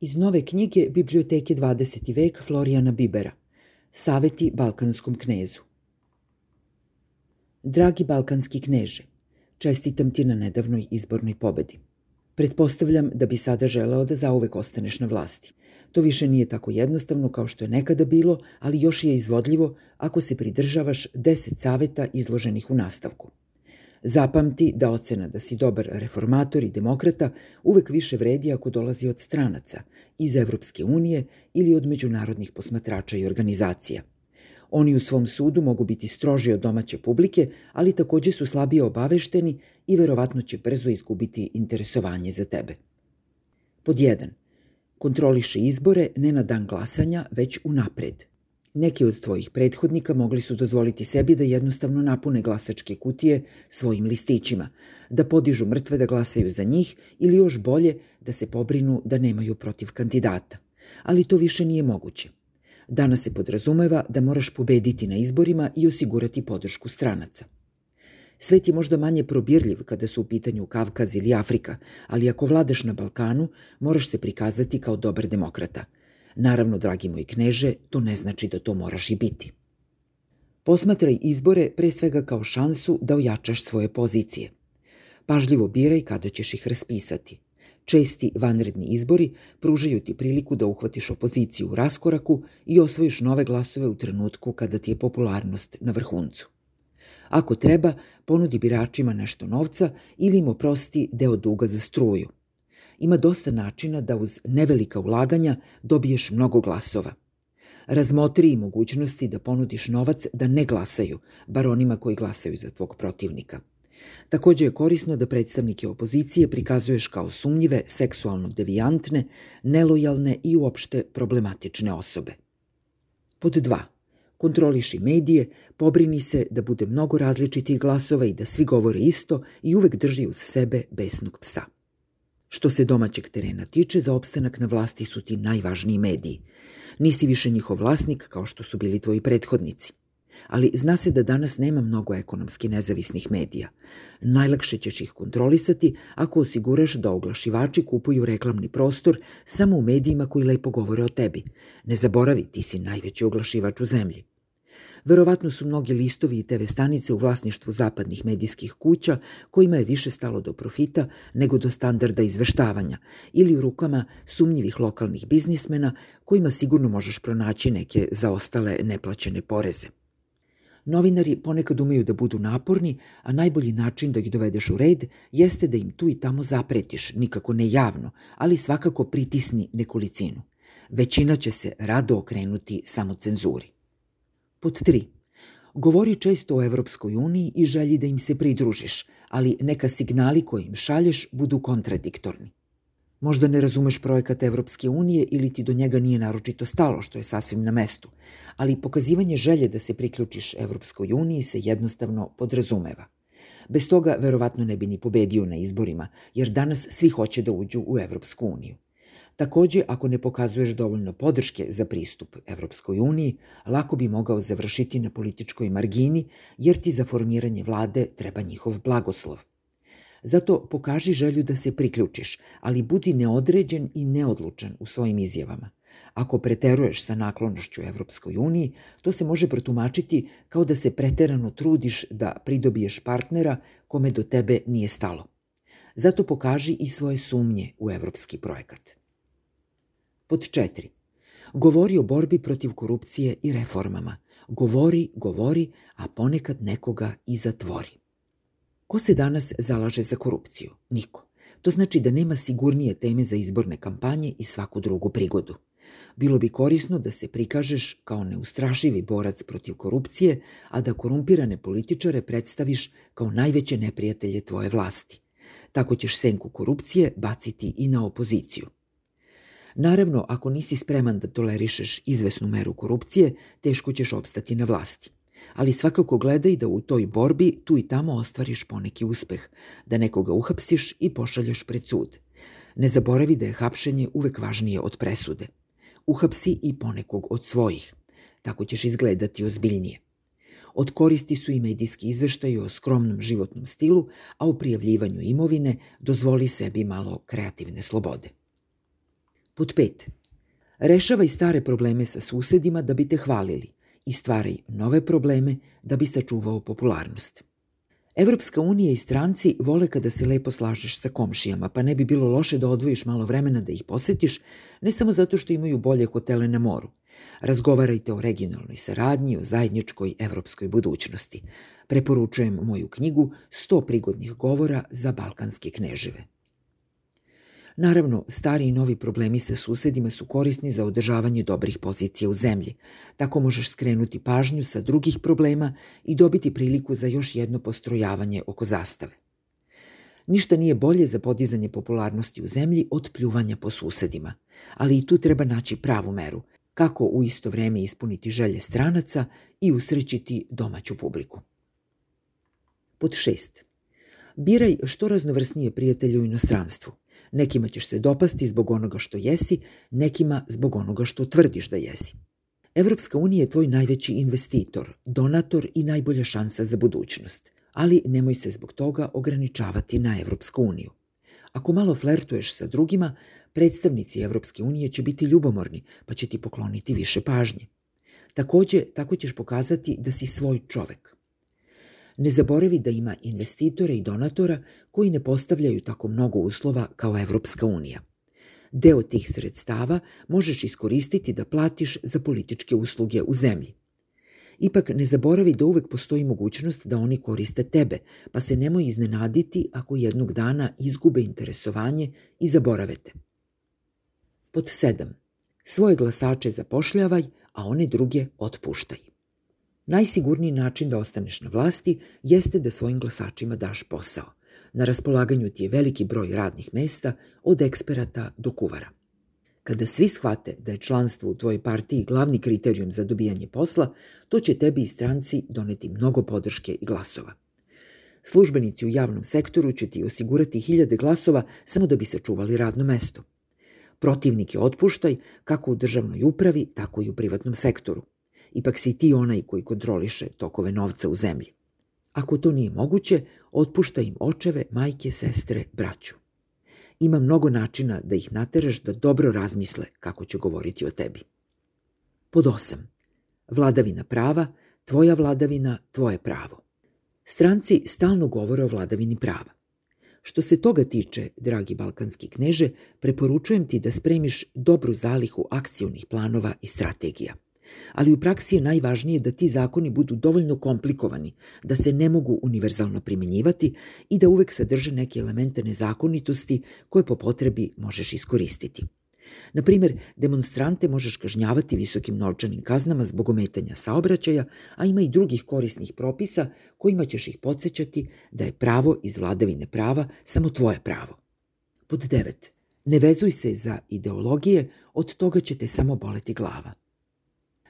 Iz nove knjige Biblioteke 20. vek Florijana Bibera Saveti Balkanskom knezu Dragi balkanski kneže, čestitam ti na nedavnoj izbornoj pobedi. Pretpostavljam da bi sada želeo da zauvek ostaneš na vlasti. To više nije tako jednostavno kao što je nekada bilo, ali još je izvodljivo ako se pridržavaš 10 saveta izloženih u nastavku. Zapamti da ocena da si dobar reformator i demokrata uvek više vredi ako dolazi od stranaca, iz Evropske unije ili od međunarodnih posmatrača i organizacija. Oni u svom sudu mogu biti stroži od domaće publike, ali takođe su slabije obavešteni i verovatno će brzo izgubiti interesovanje za tebe. Pod 1. Kontroliše izbore ne na dan glasanja, već unapred – Neki od tvojih prethodnika mogli su dozvoliti sebi da jednostavno napune glasačke kutije svojim listićima, da podižu mrtve da glasaju za njih ili još bolje da se pobrinu da nemaju protiv kandidata. Ali to više nije moguće. Danas se podrazumeva da moraš pobediti na izborima i osigurati podršku stranaca. Svet je možda manje probirljiv kada su u pitanju Kavkaz ili Afrika, ali ako vladaš na Balkanu, moraš se prikazati kao dobar demokrata – Naravno, dragi moj kneže, to ne znači da to moraš i biti. Posmatraj izbore pre svega kao šansu da ojačaš svoje pozicije. Pažljivo biraj kada ćeš ih raspisati. Česti vanredni izbori pružaju ti priliku da uhvatiš opoziciju u raskoraku i osvojiš nove glasove u trenutku kada ti je popularnost na vrhuncu. Ako treba, ponudi biračima nešto novca ili im oprosti deo duga za struju ima dosta načina da uz nevelika ulaganja dobiješ mnogo glasova. Razmotri i mogućnosti da ponudiš novac da ne glasaju, bar onima koji glasaju za tvog protivnika. Takođe je korisno da predstavnike opozicije prikazuješ kao sumnjive, seksualno devijantne, nelojalne i uopšte problematične osobe. Pod 2. Kontroliši medije, pobrini se da bude mnogo različitih glasova i da svi govore isto i uvek drži uz sebe besnog psa. Što se domaćeg terena tiče, za opstanak na vlasti su ti najvažniji mediji. Nisi više njihov vlasnik kao što su bili tvoji prethodnici. Ali zna se da danas nema mnogo ekonomski nezavisnih medija. Najlakše ćeš ih kontrolisati ako osiguraš da oglašivači kupuju reklamni prostor samo u medijima koji lepo govore o tebi. Ne zaboravi, ti si najveći oglašivač u zemlji. Verovatno su mnogi listovi i TV stanice u vlasništvu zapadnih medijskih kuća kojima je više stalo do profita nego do standarda izveštavanja ili u rukama sumnjivih lokalnih biznismena kojima sigurno možeš pronaći neke zaostale neplaćene poreze. Novinari ponekad umeju da budu naporni, a najbolji način da ih dovedeš u red jeste da im tu i tamo zapretiš, nikako ne javno, ali svakako pritisni nekolicinu. Većina će se rado okrenuti samo cenzuri. Pod 3. Govori često o Evropskoj uniji i želji da im se pridružiš, ali neka signali koje im šalješ budu kontradiktorni. Možda ne razumeš projekat Evropske unije ili ti do njega nije naročito stalo, što je sasvim na mestu, ali pokazivanje želje da se priključiš Evropskoj uniji se jednostavno podrazumeva. Bez toga verovatno ne bi ni pobedio na izborima, jer danas svi hoće da uđu u Evropsku uniju. Takođe, ako ne pokazuješ dovoljno podrške za pristup Evropskoj uniji, lako bi mogao završiti na političkoj margini, jer ti za formiranje vlade treba njihov blagoslov. Zato pokaži želju da se priključiš, ali budi neodređen i neodlučan u svojim izjavama. Ako preteruješ sa naklonošću Evropskoj uniji, to se može protumačiti kao da se preterano trudiš da pridobiješ partnera kome do tebe nije stalo. Zato pokaži i svoje sumnje u evropski projekat. Pod 4. Govori o borbi protiv korupcije i reformama. Govori, govori, a ponekad nekoga i zatvori. Ko se danas zalaže za korupciju? Niko. To znači da nema sigurnije teme za izborne kampanje i svaku drugu prigodu. Bilo bi korisno da se prikažeš kao neustrašivi borac protiv korupcije, a da korumpirane političare predstaviš kao najveće neprijatelje tvoje vlasti. Tako ćeš senku korupcije baciti i na opoziciju. Naravno, ako nisi spreman da tolerišeš izvesnu meru korupcije, teško ćeš opstati na vlasti. Ali svakako gledaj da u toj borbi tu i tamo ostvariš poneki uspeh, da nekoga uhapsiš i pošalješ pred sud. Ne zaboravi da je hapšenje uvek važnije od presude. Uhapsi i ponekog od svojih. Tako ćeš izgledati ozbiljnije. Od koristi su i medijski izveštaji o skromnom životnom stilu, a u prijavljivanju imovine dozvoli sebi malo kreativne slobode. Pod pet. Rešavaj stare probleme sa susedima da bi te hvalili i stvaraj nove probleme da bi sačuvao popularnost. Evropska unija i stranci vole kada se lepo slažeš sa komšijama, pa ne bi bilo loše da odvojiš malo vremena da ih posetiš, ne samo zato što imaju bolje hotele na moru. Razgovarajte o regionalnoj saradnji, o zajedničkoj evropskoj budućnosti. Preporučujem moju knjigu 100 prigodnih govora za balkanske kneževe. Naravno, stari i novi problemi sa susedima su korisni za održavanje dobrih pozicija u zemlji. Tako možeš skrenuti pažnju sa drugih problema i dobiti priliku za još jedno postrojavanje oko zastave. Ništa nije bolje za podizanje popularnosti u zemlji od pljuvanja po susedima, ali i tu treba naći pravu meru, kako u isto vreme ispuniti želje stranaca i usrećiti domaću publiku. Pod šest. Biraj što raznovrsnije prijatelje u inostranstvu – Nekima ćeš se dopasti zbog onoga što jesi, nekima zbog onoga što tvrdiš da jesi. Evropska unija je tvoj najveći investitor, donator i najbolja šansa za budućnost, ali nemoj se zbog toga ograničavati na Evropsku uniju. Ako malo flertuješ sa drugima, predstavnici Evropske unije će biti ljubomorni, pa će ti pokloniti više pažnje. Takođe, tako ćeš pokazati da si svoj čovek. Ne zaboravi da ima investitore i donatora koji ne postavljaju tako mnogo uslova kao Evropska unija. Deo tih sredstava možeš iskoristiti da platiš za političke usluge u zemlji. Ipak ne zaboravi da uvek postoji mogućnost da oni koriste tebe, pa se nemoj iznenaditi ako jednog dana izgube interesovanje i zaborave te. Pod 7. Svoje glasače zapošljavaj, a one druge otpuštaj. Najsigurniji način da ostaneš na vlasti jeste da svojim glasačima daš posao. Na raspolaganju ti je veliki broj radnih mesta, od eksperata do kuvara. Kada svi shvate da je članstvo u tvojoj partiji glavni kriterijum za dobijanje posla, to će tebi i stranci doneti mnogo podrške i glasova. Službenici u javnom sektoru će ti osigurati hiljade glasova samo da bi sačuvali radno mesto. Protivnike otpuštaj kako u državnoj upravi, tako i u privatnom sektoru – Ipak si ti onaj koji kontroliše tokove novca u zemlji. Ako to nije moguće, otpušta im očeve, majke, sestre, braću. Ima mnogo načina da ih nateraš da dobro razmisle kako će govoriti o tebi. Pod osam. Vladavina prava, tvoja vladavina, tvoje pravo. Stranci stalno govore o vladavini prava. Što se toga tiče, dragi balkanski kneže, preporučujem ti da spremiš dobru zalihu akcijnih planova i strategija – ali u praksi je najvažnije da ti zakoni budu dovoljno komplikovani, da se ne mogu univerzalno primenjivati i da uvek sadrže neke elemente nezakonitosti koje po potrebi možeš iskoristiti. Na primjer, demonstrante možeš kažnjavati visokim novčanim kaznama zbog ometanja saobraćaja, a ima i drugih korisnih propisa kojima ćeš ih podsjećati da je pravo iz vladavine prava samo tvoje pravo. Pod 9. Ne vezuj se za ideologije, od toga će te samo boleti glava.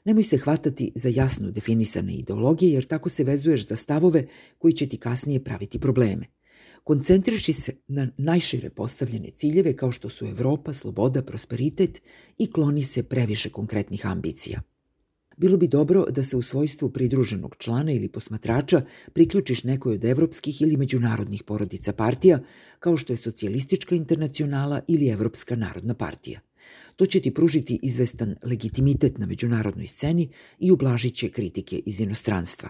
Nemoj se hvatati za jasno definisane ideologije, jer tako se vezuješ za stavove koji će ti kasnije praviti probleme. Koncentriši se na najšire postavljene ciljeve kao što su Evropa, sloboda, prosperitet i kloni se previše konkretnih ambicija. Bilo bi dobro da se u svojstvu pridruženog člana ili posmatrača priključiš nekoj od evropskih ili međunarodnih porodica partija, kao što je Socijalistička internacionala ili Evropska narodna partija. To će ti pružiti izvestan legitimitet na međunarodnoj sceni i ublažit će kritike iz inostranstva.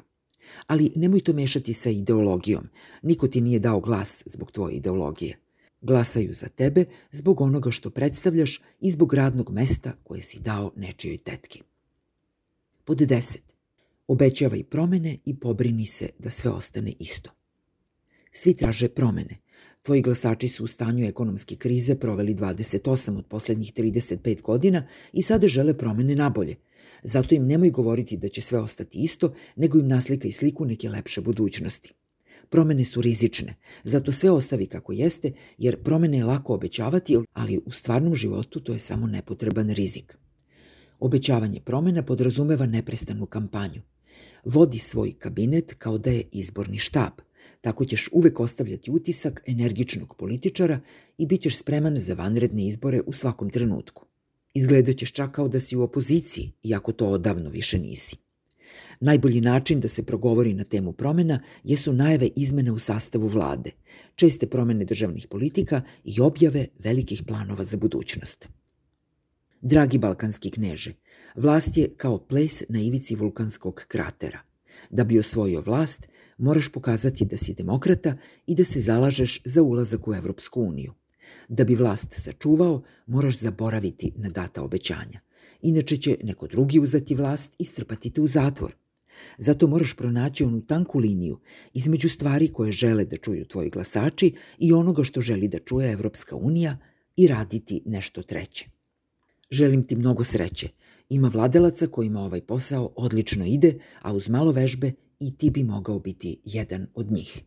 Ali nemoj to mešati sa ideologijom. Niko ti nije dao glas zbog tvoje ideologije. Glasaju za tebe zbog onoga što predstavljaš i zbog radnog mesta koje si dao nečijoj tetki. Pod 10. Obećavaj promene i pobrini se da sve ostane isto. Svi traže promene, Tvoji glasači su u stanju ekonomske krize proveli 28 od poslednjih 35 godina i sada žele promene nabolje. Zato im nemoj govoriti da će sve ostati isto, nego im naslika i sliku neke lepše budućnosti. Promene su rizične, zato sve ostavi kako jeste, jer promene je lako obećavati, ali u stvarnom životu to je samo nepotreban rizik. Obećavanje promena podrazumeva neprestanu kampanju. Vodi svoj kabinet kao da je izborni štab – Tako ćeš uvek ostavljati utisak energičnog političara i bit ćeš spreman za vanredne izbore u svakom trenutku. Izgledaćeš čak kao da si u opoziciji, iako to odavno više nisi. Najbolji način da se progovori na temu promena jesu najave izmene u sastavu vlade, česte promene državnih politika i objave velikih planova za budućnost. Dragi balkanski kneže, vlast je kao ples na ivici vulkanskog kratera. Da bi osvojio vlast, moraš pokazati da si demokrata i da se zalažeš za ulazak u Evropsku uniju. Da bi vlast sačuvao, moraš zaboraviti na data obećanja. Inače će neko drugi uzeti vlast i strpati te u zatvor. Zato moraš pronaći onu tanku liniju između stvari koje žele da čuju tvoji glasači i onoga što želi da čuje Evropska unija i raditi nešto treće. Želim ti mnogo sreće. Ima vladelaca kojima ovaj posao odlično ide, a uz malo vežbe i ti bi mogao biti jedan od njih.